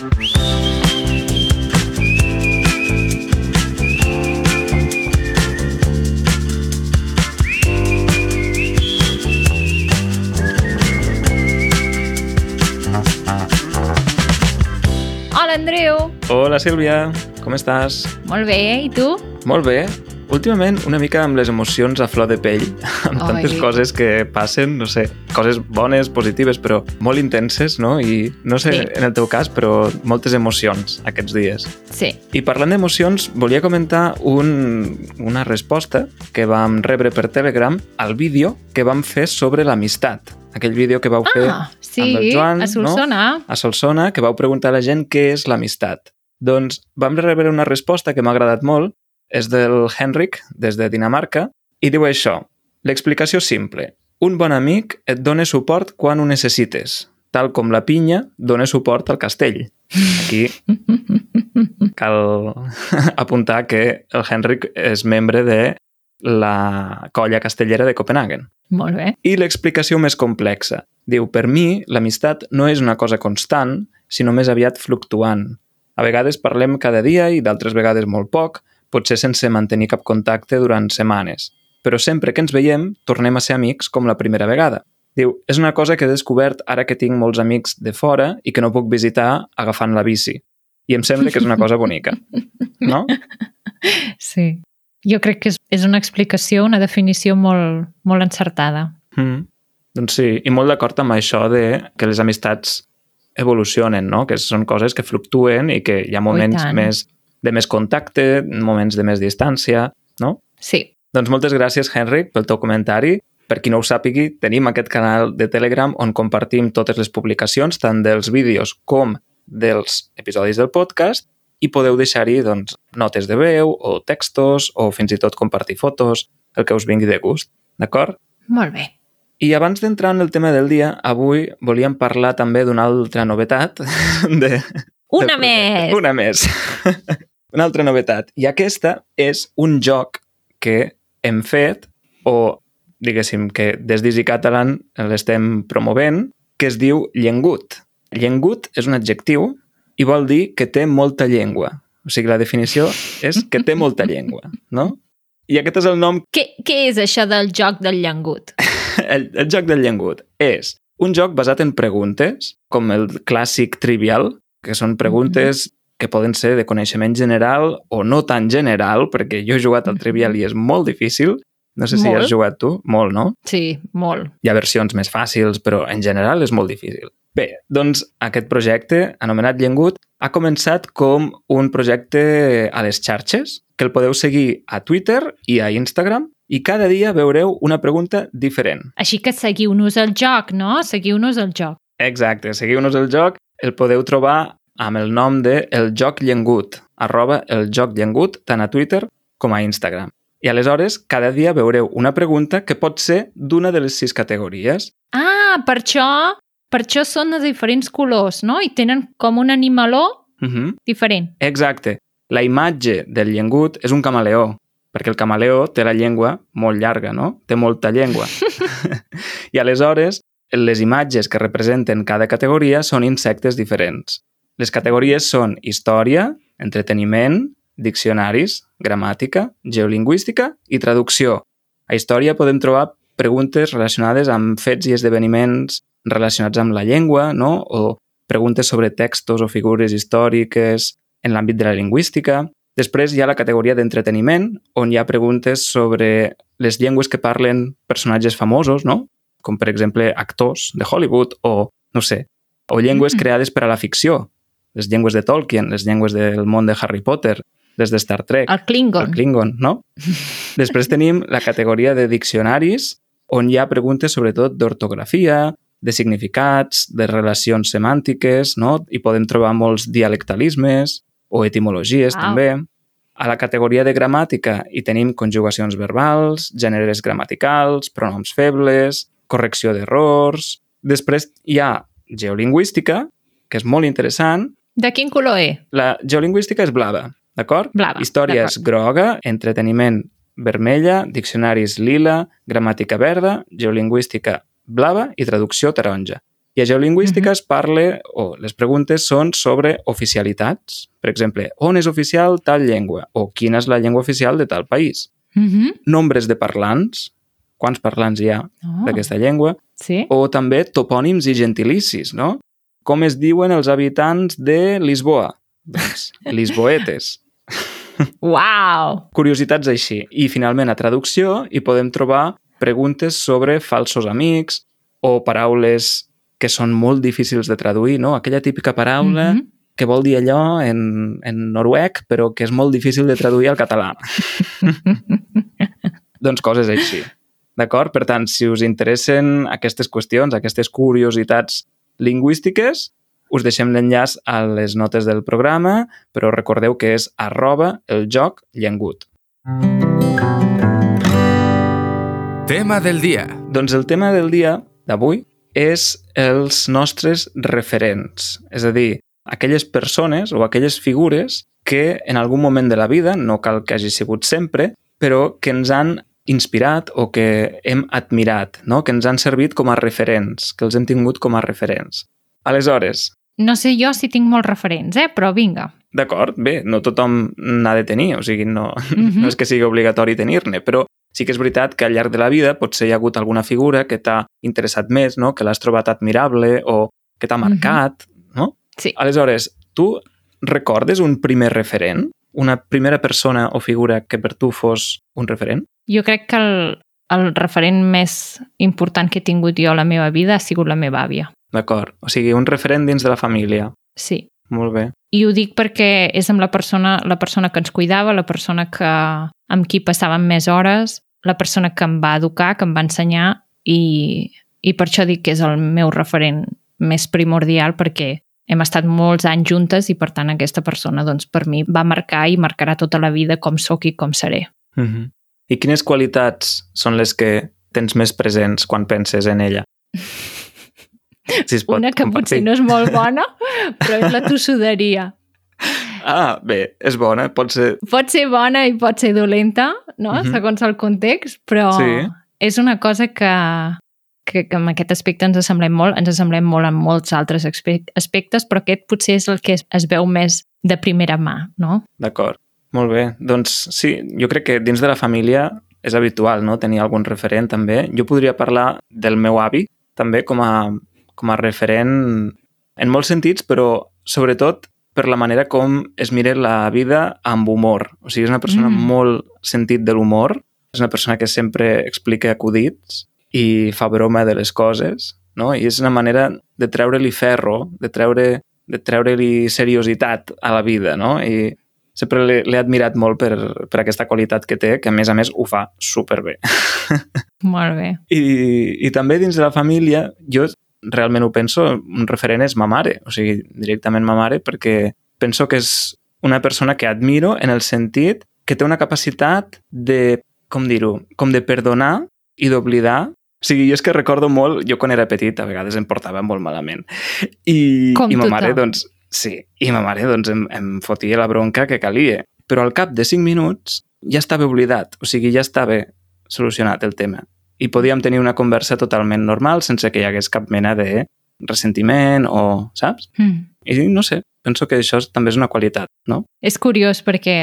Hola, Andreu. Hola, Sílvia. Com estàs? Molt bé, i tu? Molt bé. Últimament, una mica amb les emocions a flor de pell, amb Oi. tantes coses que passen, no sé, coses bones, positives, però molt intenses, no? I no sé, Sí. en el teu cas, però moltes emocions aquests dies. Sí. I parlant d'emocions, volia comentar un, una resposta que vam rebre per Telegram al vídeo que vam fer sobre l'amistat. Aquell vídeo que vau fer Ah, sí, amb el Joan, a Solsona. no? a Solsona, que vau preguntar a la gent què és l'amistat. Doncs vam rebre una resposta que m'ha agradat molt, és del Henrik, des de Dinamarca, i diu això. L'explicació simple. Un bon amic et dona suport quan ho necessites, tal com la pinya dona suport al castell. Aquí cal apuntar que el Henrik és membre de la colla castellera de Copenhagen. Molt bé. I l'explicació més complexa. Diu, per mi, l'amistat no és una cosa constant, sinó més aviat fluctuant. A vegades parlem cada dia i d'altres vegades molt poc, potser sense mantenir cap contacte durant setmanes. Però sempre que ens veiem, tornem a ser amics com la primera vegada. Diu, és una cosa que he descobert ara que tinc molts amics de fora i que no puc visitar agafant la bici. I em sembla que és una cosa bonica. No? Sí. Jo crec que és, és una explicació, una definició molt, molt encertada. Mm. Doncs sí, i molt d'acord amb això de que les amistats evolucionen, no? que són coses que fluctuen i que hi ha moments més de més contacte, moments de més distància, no? Sí. Doncs moltes gràcies, Henrik, pel teu comentari. Per qui no ho sàpigui, tenim aquest canal de Telegram on compartim totes les publicacions, tant dels vídeos com dels episodis del podcast, i podeu deixar-hi doncs, notes de veu o textos o fins i tot compartir fotos, el que us vingui de gust, d'acord? Molt bé. I abans d'entrar en el tema del dia, avui volíem parlar també d'una altra novetat. De, Una projecte. més! Una més. una altra novetat. I aquesta és un joc que hem fet, o diguéssim que des d'Easy Catalan l'estem promovent, que es diu llengut. Llengut és un adjectiu i vol dir que té molta llengua. O sigui, la definició és que té molta llengua, no? I aquest és el nom Què, què és això del joc del llengut? el, el joc del llengut és un joc basat en preguntes, com el clàssic trivial, que són preguntes que poden ser de coneixement general o no tan general, perquè jo he jugat al trivial i és molt difícil. No sé si Molt. has jugat tu. Molt, no? Sí, molt. Hi ha versions més fàcils, però en general és molt difícil. Bé, doncs aquest projecte, anomenat Llengut, ha començat com un projecte a les xarxes, que el podeu seguir a Twitter i a Instagram, i cada dia veureu una pregunta diferent. Així que seguiu-nos el joc, no? Seguiu-nos el joc. Exacte, seguiu-nos el joc, el podeu trobar amb el nom de El Joc Llengut, arroba El Joc Llengut, tant a Twitter com a Instagram. I aleshores, cada dia veureu una pregunta que pot ser d'una de les sis categories. Ah, per això, per això són de diferents colors, no? I tenen com un animaló Uh -huh. diferent. Exacte. La imatge del llengut és un camaleó, perquè el camaleó té la llengua molt llarga, no? Té molta llengua. I aleshores, les imatges que representen cada categoria són insectes diferents. Les categories són història, entreteniment, diccionaris, gramàtica, geolingüística i traducció. A història podem trobar preguntes relacionades amb fets i esdeveniments relacionats amb la llengua, no? o preguntes sobre textos o figures històriques en l'àmbit de la lingüística. Després hi ha la categoria d'entreteniment, on hi ha preguntes sobre les llengües que parlen personatges famosos, no? com per exemple actors de Hollywood o, no sé, o llengües Mm. creades per a la ficció, les llengües de Tolkien, les llengües del món de Harry Potter, les de Star Trek, El Klingon. el Klingon, no? Després tenim la categoria de diccionaris, on hi ha preguntes sobretot d'ortografia, de significats, de relacions semàntiques, no? I podem trobar molts dialectalismes o etimologies, Wow. també. A la categoria de gramàtica hi tenim conjugacions verbals, gèneres gramaticals, pronoms febles, correcció d'errors... Després hi ha geolingüística, que és molt interessant. De quin color és? La geolingüística és blava, d'acord? Blava, Història és groga, entreteniment vermella, diccionaris lila, gramàtica verda, geolingüística blava i traducció taronja. I a geolingüística es parla, o les preguntes són sobre oficialitats. Per exemple, on és oficial tal llengua? O quina és la llengua oficial de tal país? Mm -hmm. Nombres de parlants, quants parlants hi ha oh. d'aquesta llengua? Sí? O també topònims i gentilicis, no? Com es diuen els habitants de Lisboa? Doncs, lisboetes. Uau! Curiositats així. I finalment, a traducció, hi podem trobar preguntes sobre falsos amics o paraules que són molt difícils de traduir, no? Aquella típica paraula mm -hmm. que vol dir allò en, en noruec, però que és molt difícil de traduir al català. doncs coses així. D'acord? Per tant, si us interessen aquestes qüestions, aquestes curiositats lingüístiques, us deixem l'enllaç a les notes del programa, però recordeu que és arroba el joc llengut. Tema del dia. Doncs el tema del dia d'avui és els nostres referents, és a dir, aquelles persones o aquelles figures que en algun moment de la vida, no cal que hagi sigut sempre, però que ens han inspirat o que hem admirat, no? que ens han servit com a referents, que els hem tingut com a referents. Aleshores... No sé jo si tinc molts referents, eh? però vinga. D'acord, bé, no tothom n'ha de tenir, o sigui, no, mm -hmm. no és que sigui obligatori tenir-ne, però Sí que és veritat que al llarg de la vida potser hi ha hagut alguna figura que t'ha interessat més, no? que l'has trobat admirable o que t'ha marcat, mm -hmm. no? Sí. Aleshores, tu recordes un primer referent? Una primera persona o figura que per tu fos un referent? Jo crec que el, el referent més important que he tingut jo a la meva vida ha sigut la meva àvia. D'acord. O sigui, un referent dins de la família. Sí. Molt bé. I ho dic perquè és amb la persona, la persona que ens cuidava, la persona que, amb qui passàvem més hores, la persona que em va educar, que em va ensenyar i, i per això dic que és el meu referent més primordial perquè hem estat molts anys juntes i per tant aquesta persona doncs, per mi va marcar i marcarà tota la vida com sóc i com seré. Mm -hmm. I quines qualitats són les que tens més presents quan penses en ella? Si es pot Una que compartir. potser no és molt bona, però és la tossuderia. Ah, bé, és bona, pot ser... Pot ser bona i pot ser dolenta, no? Mhm. -huh. Segons el context, però sí. és una cosa que, que, que en aquest aspecte ens assemblem molt, ens assemblem molt en molts altres aspectes, però aquest potser és el que es, es veu més de primera mà, no? D'acord, molt bé. Doncs sí, jo crec que dins de la família és habitual, no?, tenir algun referent també. Jo podria parlar del meu avi, també com a com a referent en molts sentits, però sobretot per la manera com es mira la vida amb humor. O sigui, és una persona mm. molt sentit de l'humor, és una persona que sempre explica acudits i fa broma de les coses, no? I és una manera de treure-li ferro, de treure de treure-li seriositat a la vida, no? I sempre l'he admirat molt per, per aquesta qualitat que té, que a més a més ho fa superbé. Molt bé. I, I també dins de la família, jo realment ho penso, un referent és ma mare, o sigui, directament ma mare, perquè penso que és una persona que admiro en el sentit que té una capacitat de, com dir-ho, com de perdonar i d'oblidar. O sigui, jo és que recordo molt, jo quan era petit a vegades em portava molt malament. I, com i ma tothom. mare, doncs, sí, i ma mare doncs, em, em fotia la bronca que calia. Però al cap de cinc minuts ja estava oblidat, o sigui, ja estava solucionat el tema i podíem tenir una conversa totalment normal sense que hi hagués cap mena de ressentiment o, saps? Mm. I no sé, penso que això també és una qualitat, no? És curiós perquè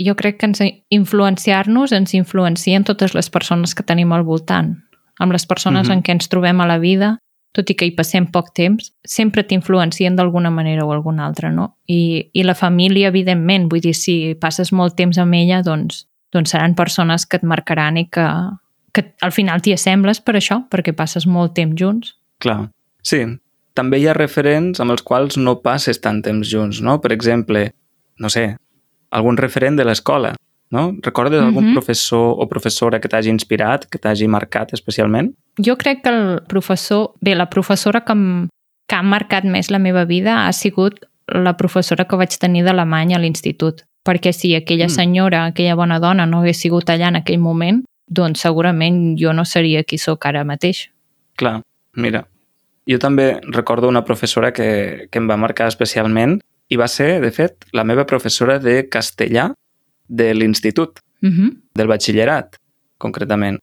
jo crec que ens influenciar-nos ens influencien totes les persones que tenim al voltant. Amb les persones mm -hmm. en què ens trobem a la vida, tot i que hi passem poc temps, sempre t'influencien d'alguna manera o alguna altra, no? I, I la família, evidentment, vull dir, si passes molt temps amb ella, doncs, doncs seran persones que et marcaran i que, que al final t'hi assembles per això, perquè passes molt temps junts. Clar, sí. També hi ha referents amb els quals no passes tant temps junts, no? Per exemple, no sé, algun referent de l'escola, no? Recordes algun mm -hmm. professor o professora que t'hagi inspirat, que t'hagi marcat especialment? Jo crec que el professor... Bé, la professora que, em, que ha marcat més la meva vida ha sigut la professora que vaig tenir d'alemany a l'institut. Perquè si aquella mm. senyora, aquella bona dona no hagués sigut allà en aquell moment, doncs segurament jo no seria qui sóc ara mateix. Clar, mira, jo també recordo una professora que, que em va marcar especialment i va ser, de fet, la meva professora de castellà de l'institut, uh -huh. del batxillerat, concretament.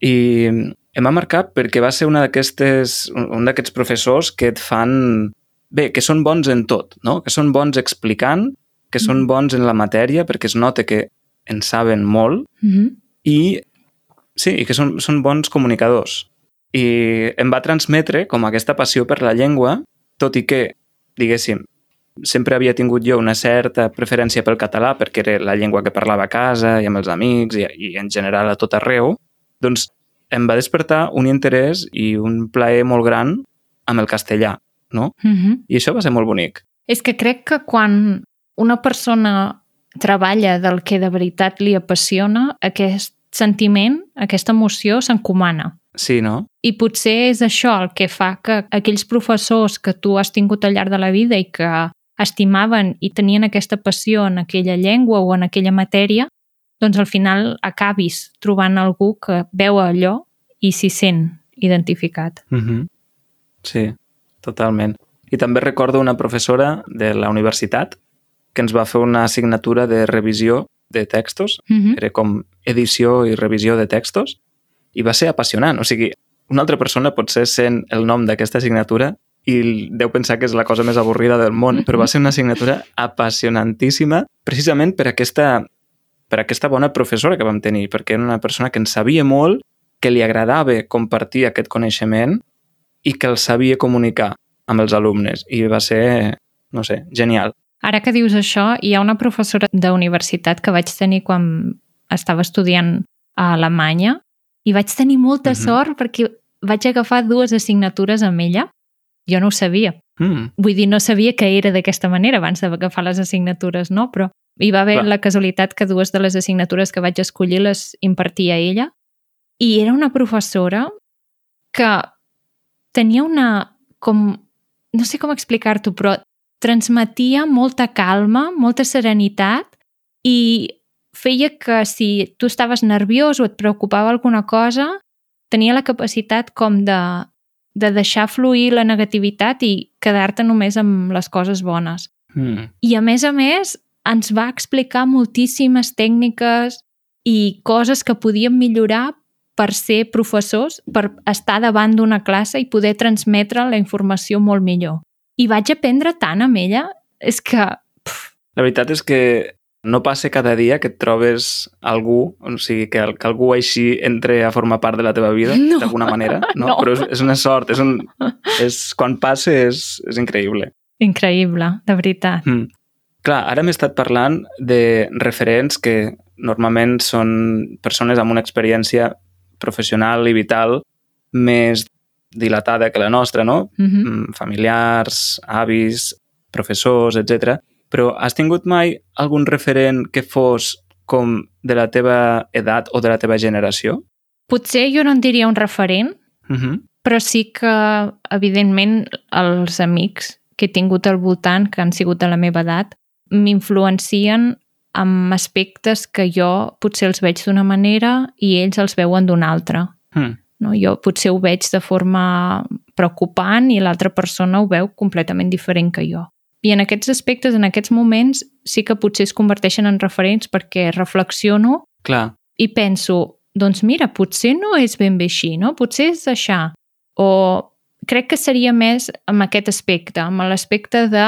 I em va marcar perquè va ser una d'aquestes un d'aquests professors que et fan... Bé, que són bons en tot, no? Que són bons explicant, que són bons en la matèria, perquè es nota que en saben molt, Mm -hmm. i sí, i que són, són bons comunicadors. I em va transmetre com aquesta passió per la llengua, tot i que, diguéssim, sempre havia tingut jo una certa preferència pel català perquè era la llengua que parlava a casa i amb els amics i, i en general a tot arreu, doncs em va despertar un interès i un plaer molt gran amb el castellà, no? Mm -hmm. I això va ser molt bonic. És que crec que quan una persona treballa del que de veritat li apassiona, aquest sentiment, aquesta emoció s'encomana. Sí, no? I potser és això el que fa que aquells professors que tu has tingut al llarg de la vida i que estimaven i tenien aquesta passió en aquella llengua o en aquella matèria, doncs al final acabis trobant algú que veu allò i s'hi sent identificat. Mm -hmm. Sí, totalment. I també recordo una professora de la universitat que ens va fer una assignatura de revisió de textos, Mm -hmm. era com edició i revisió de textos, i va ser apassionant. O sigui, una altra persona potser sent el nom d'aquesta assignatura i deu pensar que és la cosa més avorrida del món, però va ser una assignatura apassionantíssima precisament per aquesta, per aquesta bona professora que vam tenir, perquè era una persona que en sabia molt, que li agradava compartir aquest coneixement i que el sabia comunicar amb els alumnes. I va ser, no sé, genial. Ara que dius això, hi ha una professora d'universitat que vaig tenir quan estava estudiant a Alemanya i vaig tenir molta Mhm. sort perquè vaig agafar dues assignatures amb ella. Jo no ho sabia. Mm. Vull dir, no sabia que era d'aquesta manera abans d'agafar les assignatures, no? Però hi va haver Clar. la casualitat que dues de les assignatures que vaig escollir les impartia ella i era una professora que tenia una com no sé com explicar-t'ho, però transmetia molta calma, molta serenitat i feia que si tu estaves nerviós o et preocupava alguna cosa, tenia la capacitat com de, de deixar fluir la negativitat i quedar-te només amb les coses bones. Mm. I a més a més ens va explicar moltíssimes tècniques i coses que podíem millorar per ser professors, per estar davant d'una classe i poder transmetre la informació molt millor. I vaig aprendre tant amb ella, és que... Pff, La veritat és que no passa cada dia que et trobes algú, o sigui, que, que algú així entre a formar part de la teva vida, No. d'alguna manera, no? No. Però és, és una sort, és un, és, quan passa és, és increïble. increïble, de veritat. Mm. Clar, ara m'he estat parlant de referents que normalment són persones amb una experiència professional i vital més dilatada que la nostra, no? Mm -hmm. Mm, familiars, avis, professors, etc. Però has tingut mai algun referent que fos com de la teva edat o de la teva generació? Potser jo no en diria un referent, Uh -huh. però sí que, evidentment, els amics que he tingut al voltant, que han sigut de la meva edat, m'influencien amb aspectes que jo potser els veig d'una manera i ells els veuen d'una altra. Mm. No? Jo potser ho veig de forma preocupant i l'altra persona ho veu completament diferent que jo. I en aquests aspectes, en aquests moments, sí que potser es converteixen en referents perquè reflexiono Clar. i penso, doncs mira, potser no és ben bé així, no? Potser és això. O crec que seria més amb aquest aspecte, amb l'aspecte de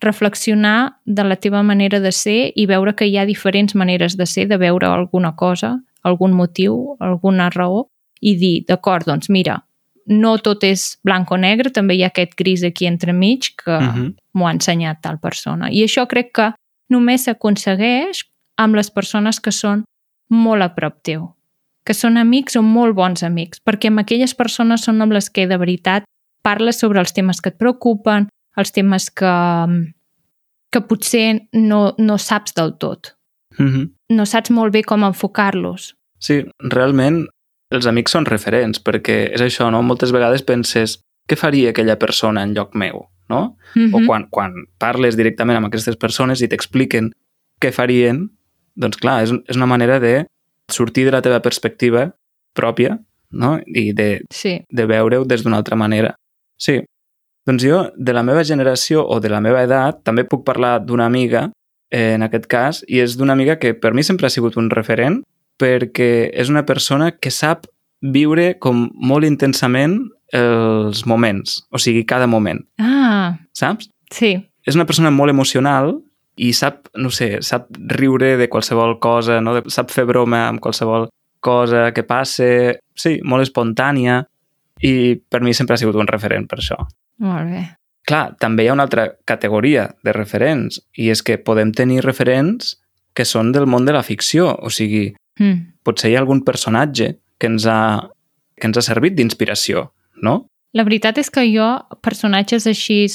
reflexionar de la teva manera de ser i veure que hi ha diferents maneres de ser, de veure alguna cosa, algun motiu, alguna raó, i dir, d'acord, doncs mira, no tot és blanc o negre, també hi ha aquest gris aquí entremig que Uh -huh. m'ho ha ensenyat tal persona. I això crec que només s'aconsegueix amb les persones que són molt a prop teu, que són amics o molt bons amics, perquè amb aquelles persones són amb les que de veritat parles sobre els temes que et preocupen, els temes que, que potser no, no saps del tot. Uh -huh. No saps molt bé com enfocar-los. Sí, realment els amics són referents, perquè és això, no? Moltes vegades penses què faria aquella persona en lloc meu, no? Mm O quan, quan parles directament amb aquestes persones i t'expliquen què farien, doncs clar, és, és una manera de sortir de la teva perspectiva pròpia no? i de, Sí. de veure-ho des d'una altra manera. Sí. Doncs jo, de la meva generació o de la meva edat, també puc parlar d'una amiga, eh, en aquest cas, i és d'una amiga que per mi sempre ha sigut un referent perquè és una persona que sap viure com molt intensament els moments, o sigui, cada moment, Ah, saps? sí. És una persona molt emocional i sap, no sé, sap riure de qualsevol cosa, no? De- sap fer broma amb qualsevol cosa que passe, sí, molt espontània i per mi sempre ha sigut un referent per això. Molt bé. Clar, també hi ha una altra categoria de referents i és que podem tenir referents que són del món de la ficció, o sigui, Mm. potser hi ha algun personatge que ens ha, que ens ha servit d'inspiració, no? La veritat és que jo, personatges així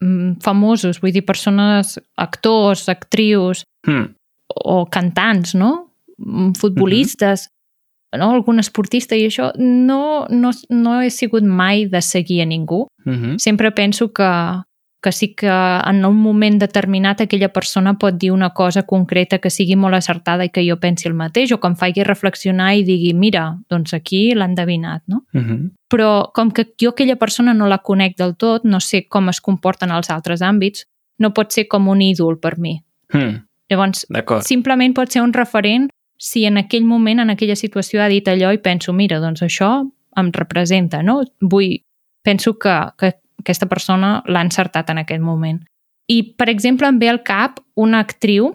mm, famosos, vull dir, persones, actors, actrius Hmm. o cantants, no? Mm, Futbolistes, no? algun esportista i això, no, no, no he sigut mai de seguir a ningú. Mm -hmm. Sempre penso que, que sí que en un moment determinat aquella persona pot dir una cosa concreta que sigui molt acertada i que jo pensi el mateix o que em faci reflexionar i digui, mira, doncs aquí l'ha endevinat, no? Mm -hmm. però com que jo aquella persona no la conec del tot, no sé com es comporten els altres àmbits, no pot ser com un ídol per mi. Hmm. Llavors, simplement pot ser un referent si en aquell moment, en aquella situació, ha dit allò i penso, mira, doncs això em representa, no? Vull, penso que, que aquesta persona l'ha encertat en aquest moment. I, per exemple, em ve al cap una actriu,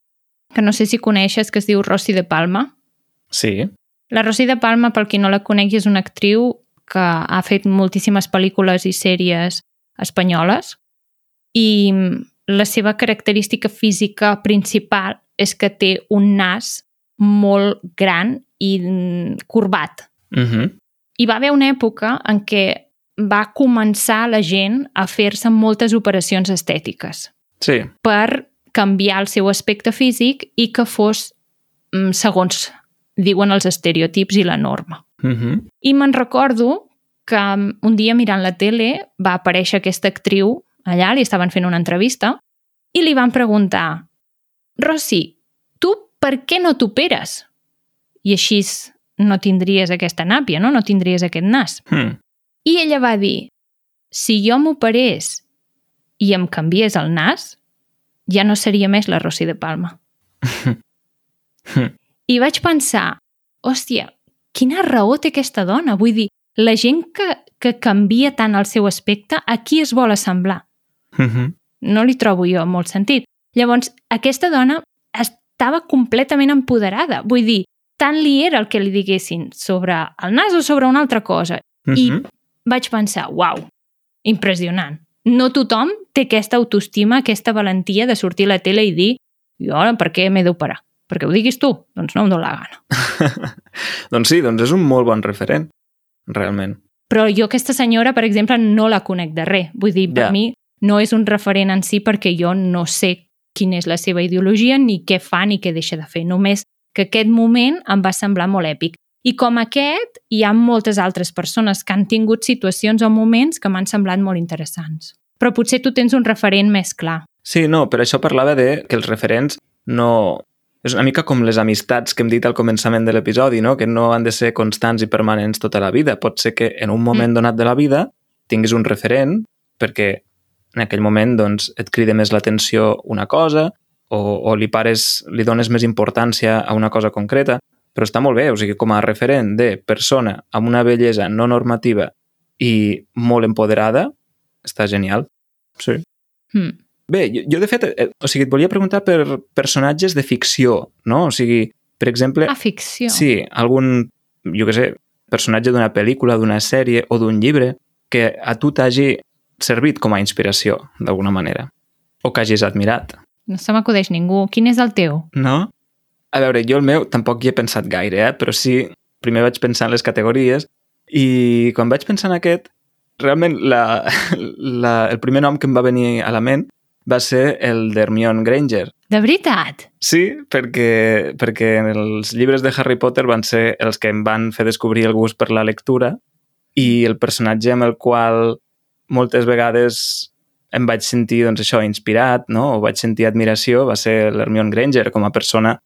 que no sé si coneixes, que es diu Rossi de Palma, Sí. la Rosy de Palma, pel qui no la conegui, és una actriu que ha fet moltíssimes pel·lícules i sèries espanyoles i la seva característica física principal és que té un nas molt gran i mm, corbat. Mm -hmm. Hi va haver una època en què va començar la gent a fer-se moltes operacions estètiques Sí. per canviar el seu aspecte físic i que fos mm, segons diuen els estereotips i la norma. Mm -hmm. I me'n recordo que mm, un dia mirant la tele va aparèixer aquesta actriu allà, li estaven fent una entrevista i li van preguntar Rossi, tu per què no t'operes? I així no tindries aquesta nàpia, no? No tindries aquest nas. Hmm. I ella va dir, si jo m'operés i em canviés el nas, ja no seria més la Rossi de Palma. I vaig pensar, hòstia, quina raó té aquesta dona? Vull dir, la gent que, que canvia tant el seu aspecte, a qui es vol assemblar? Mm -hmm. No li trobo jo molt sentit. Llavors, aquesta dona estava completament empoderada. Vull dir, tant li era el que li diguessin sobre el nas o sobre una altra cosa. Mm I -hmm. Vaig pensar, uau, impressionant. No tothom té aquesta autoestima, aquesta valentia de sortir a la tele i dir jo per què m'he d'operar? Perquè ho diguis tu? Doncs no em dóna la gana. doncs sí, doncs és un molt bon referent, realment. Però jo aquesta senyora, per exemple, no la conec de res. Vull dir, per Ja. mi no és un referent en si perquè jo no sé quina és la seva ideologia, ni què fa, ni què deixa de fer. Només que aquest moment em va semblar molt èpic. I com aquest, hi ha moltes altres persones que han tingut situacions o moments que m'han semblat molt interessants. Però potser tu tens un referent més clar. Sí, no, per això parlava de que els referents no... És una mica com les amistats que hem dit al començament de l'episodi, no? que no han de ser constants i permanents tota la vida. Pot ser que en un moment Mm. donat de la vida tinguis un referent perquè en aquell moment doncs, et crida més l'atenció una cosa o, o li, pares, li dones més importància a una cosa concreta, però està molt bé, o sigui, com a referent de persona amb una bellesa no normativa i molt empoderada, està genial. Sí. Hmm. Bé, jo, jo de fet, eh, o sigui, et volia preguntar per personatges de ficció, no? O sigui, per exemple, Ah, ficció. sí, algun, jo què sé, personatge d'una pel·lícula, d'una sèrie o d'un llibre que a tu t'hagi servit com a inspiració, d'alguna manera, o que hagis admirat, No se m'acudeix ningú. Quin és el teu? no? A veure, jo el meu tampoc hi he pensat gaire, eh? però sí, primer vaig pensar en les categories i quan vaig pensar en aquest, realment la, la, el primer nom que em va venir a la ment va ser el d'Hermione Granger. De veritat? Sí, perquè, perquè els llibres de Harry Potter van ser els que em van fer descobrir el gust per la lectura i el personatge amb el qual moltes vegades em vaig sentir, doncs això, inspirat, no? o vaig sentir admiració, va ser l'Hermione Granger com a persona.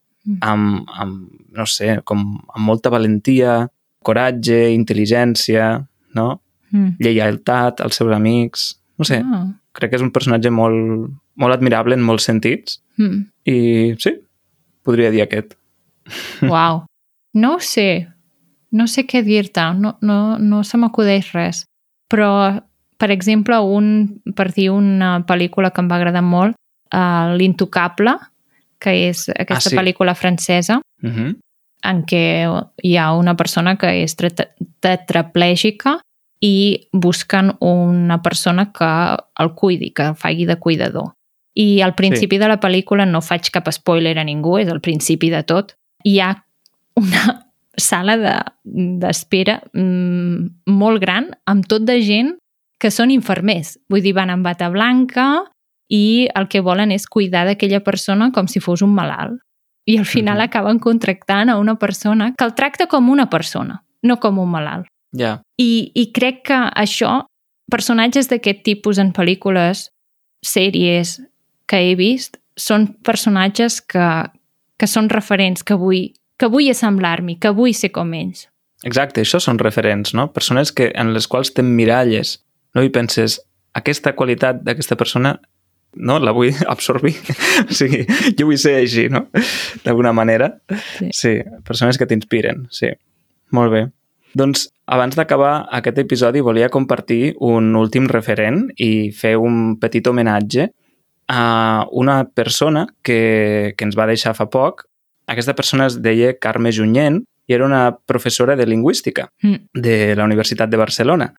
Amb, amb, no sé, com amb molta valentia, coratge, intel·ligència, no? Mm. lleialtat als seus amics, no sé, Ah. crec que és un personatge molt, molt admirable en molts sentits Mm. i sí, podria dir aquest. Uau. No ho sé. no sé què dir-te, no, no, no se m'acudeix res. Però, per exemple, un, per dir una pel·lícula que em va agradar molt, uh, L'Intocable, que és aquesta sí. pel·lícula francesa, Uh -huh. en què hi ha una persona que és tetra- tetraplègica i busquen una persona que el cuidi, que faci de cuidador. I al principi sí. de la pel·lícula, no faig cap spoiler a ningú, és el principi de tot, hi ha una sala de- d'espera de, mm, molt gran amb tot de gent que són infermers. Vull dir, van amb bata blanca i el que volen és cuidar d'aquella persona com si fos un malalt. I al final Mhm. acaben contractant a una persona que el tracta com una persona, no com un malalt. Ja. I, i crec que això, personatges d'aquest tipus en pel·lícules, sèries que he vist, són personatges que, que són referents, que vull, que vull assemblar-m'hi, que vull ser com ells. Exacte, això són referents, no? Persones que, en les quals t'emmiralles, no? I penses, aquesta qualitat d'aquesta persona no, la vull absorbir. o sigui, jo vull ser així, no? D'alguna manera. Sí. sí, persones que t'inspiren, sí. Molt bé. Doncs abans d'acabar aquest episodi volia compartir un últim referent i fer un petit homenatge a una persona que, que ens va deixar fa poc. Aquesta persona es deia Carme Junyent i era una professora de lingüística Mm. de la Universitat de Barcelona.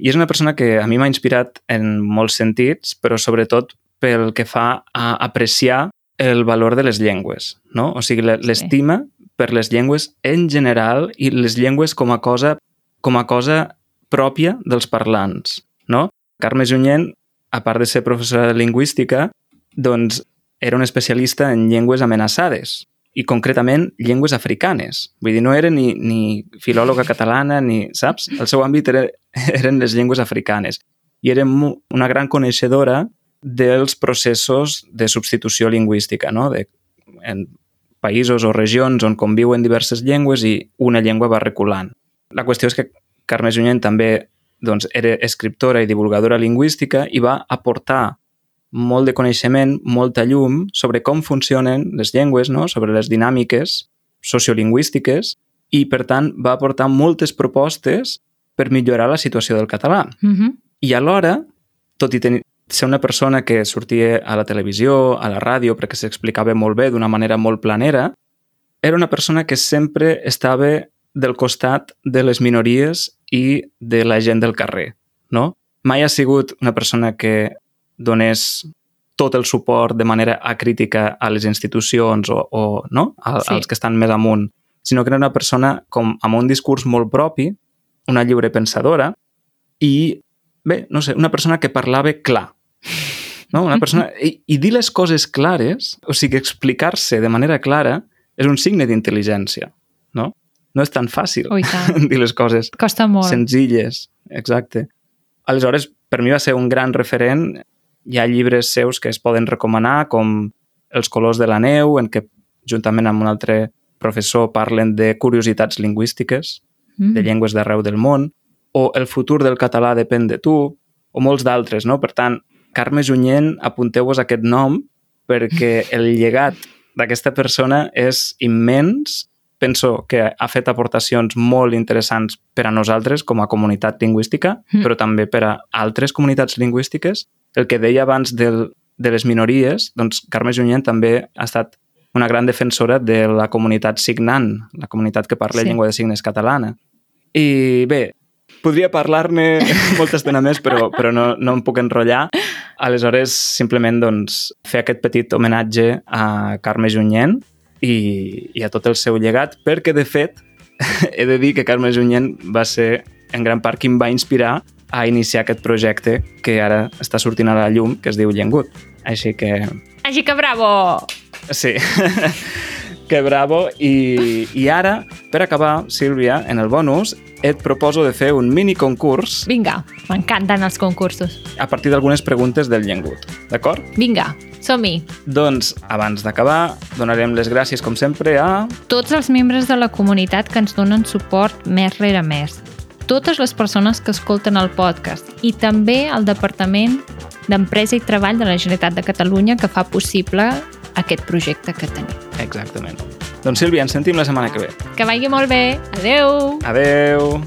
I és una persona que a mi m'ha inspirat en molts sentits, però sobretot pel que fa a apreciar el valor de les llengües, no? O sigui, le- l'estima per les llengües en general i les llengües com a cosa, com a cosa pròpia dels parlants, no? Carme Junyent, a part de ser professora de lingüística, doncs era un especialista en llengües amenaçades i concretament llengües africanes. Vull dir, no era ni, ni filòloga catalana, ni, saps? El seu àmbit era, eren les llengües africanes. I era una gran coneixedora dels processos de substitució lingüística, no? De, en països o regions on conviuen diverses llengües i una llengua va reculant. La qüestió és que Carme Junyent també doncs, era escriptora i divulgadora lingüística i va aportar molt de coneixement, molta llum sobre com funcionen les llengües, no? sobre les dinàmiques sociolingüístiques i, per tant, va aportar moltes propostes per millorar la situació del català. Mm -hmm. I alhora, tot i tenir, ser una persona que sortia a la televisió, a la ràdio, perquè s'explicava molt bé d'una manera molt planera, era una persona que sempre estava del costat de les minories i de la gent del carrer, no? Mai ha sigut una persona que donés tot el suport de manera acrítica a les institucions o, o no? A, Sí. als que estan més amunt, sinó que era una persona com amb un discurs molt propi, una lliure pensadora i, bé, no sé, una persona que parlava clar. No? Una persona... I, I dir les coses clares, o sigui, explicar-se de manera clara, és un signe d'intel·ligència, no? No és tan fàcil Oh, i tant. dir les coses Costa molt. senzilles, exacte. Aleshores, per mi va ser un gran referent. Hi ha llibres seus que es poden recomanar, com Els colors de la neu, en què juntament amb un altre professor parlen de curiositats lingüístiques, Mm. de llengües d'arreu del món, o El futur del català depèn de tu, o molts d'altres, no? Per tant, Carme Junyent, apunteu-vos aquest nom perquè el llegat d'aquesta persona és immens. Penso que ha fet aportacions molt interessants per a nosaltres com a comunitat lingüística, Mm. però també per a altres comunitats lingüístiques. El que deia abans del, de les minories, doncs Carme Junyent també ha estat una gran defensora de la comunitat signant, la comunitat que parla Sí. sí. llengua de signes catalana. I bé, podria parlar-ne molta estona més, però, però no, no em puc enrotllar. Aleshores, simplement doncs, fer aquest petit homenatge a Carme Junyent i, i a tot el seu llegat, perquè, de fet, he de dir que Carme Junyent va ser en gran part qui em va inspirar a iniciar aquest projecte que ara està sortint a la llum, que es diu Llengut. Així que, Així que bravo! sí, que bravo. I, I ara, per acabar, Sílvia, en el bonus, et proposo de fer un mini concurs Vinga, m'encanten els concursos. a partir d'algunes preguntes del Llengut, d'acord? Vinga, som-hi. Doncs, abans d'acabar, donarem les gràcies, com sempre, a... Tots els membres de la comunitat que ens donen suport mes rere mes. Totes les persones que escolten el podcast i també el Departament d'Empresa i Treball de la Generalitat de Catalunya que fa possible aquest projecte que tenim. Exactament. Doncs Sílvia, ens sentim la setmana que ve. Que vagi molt bé. Adeu! Adeu!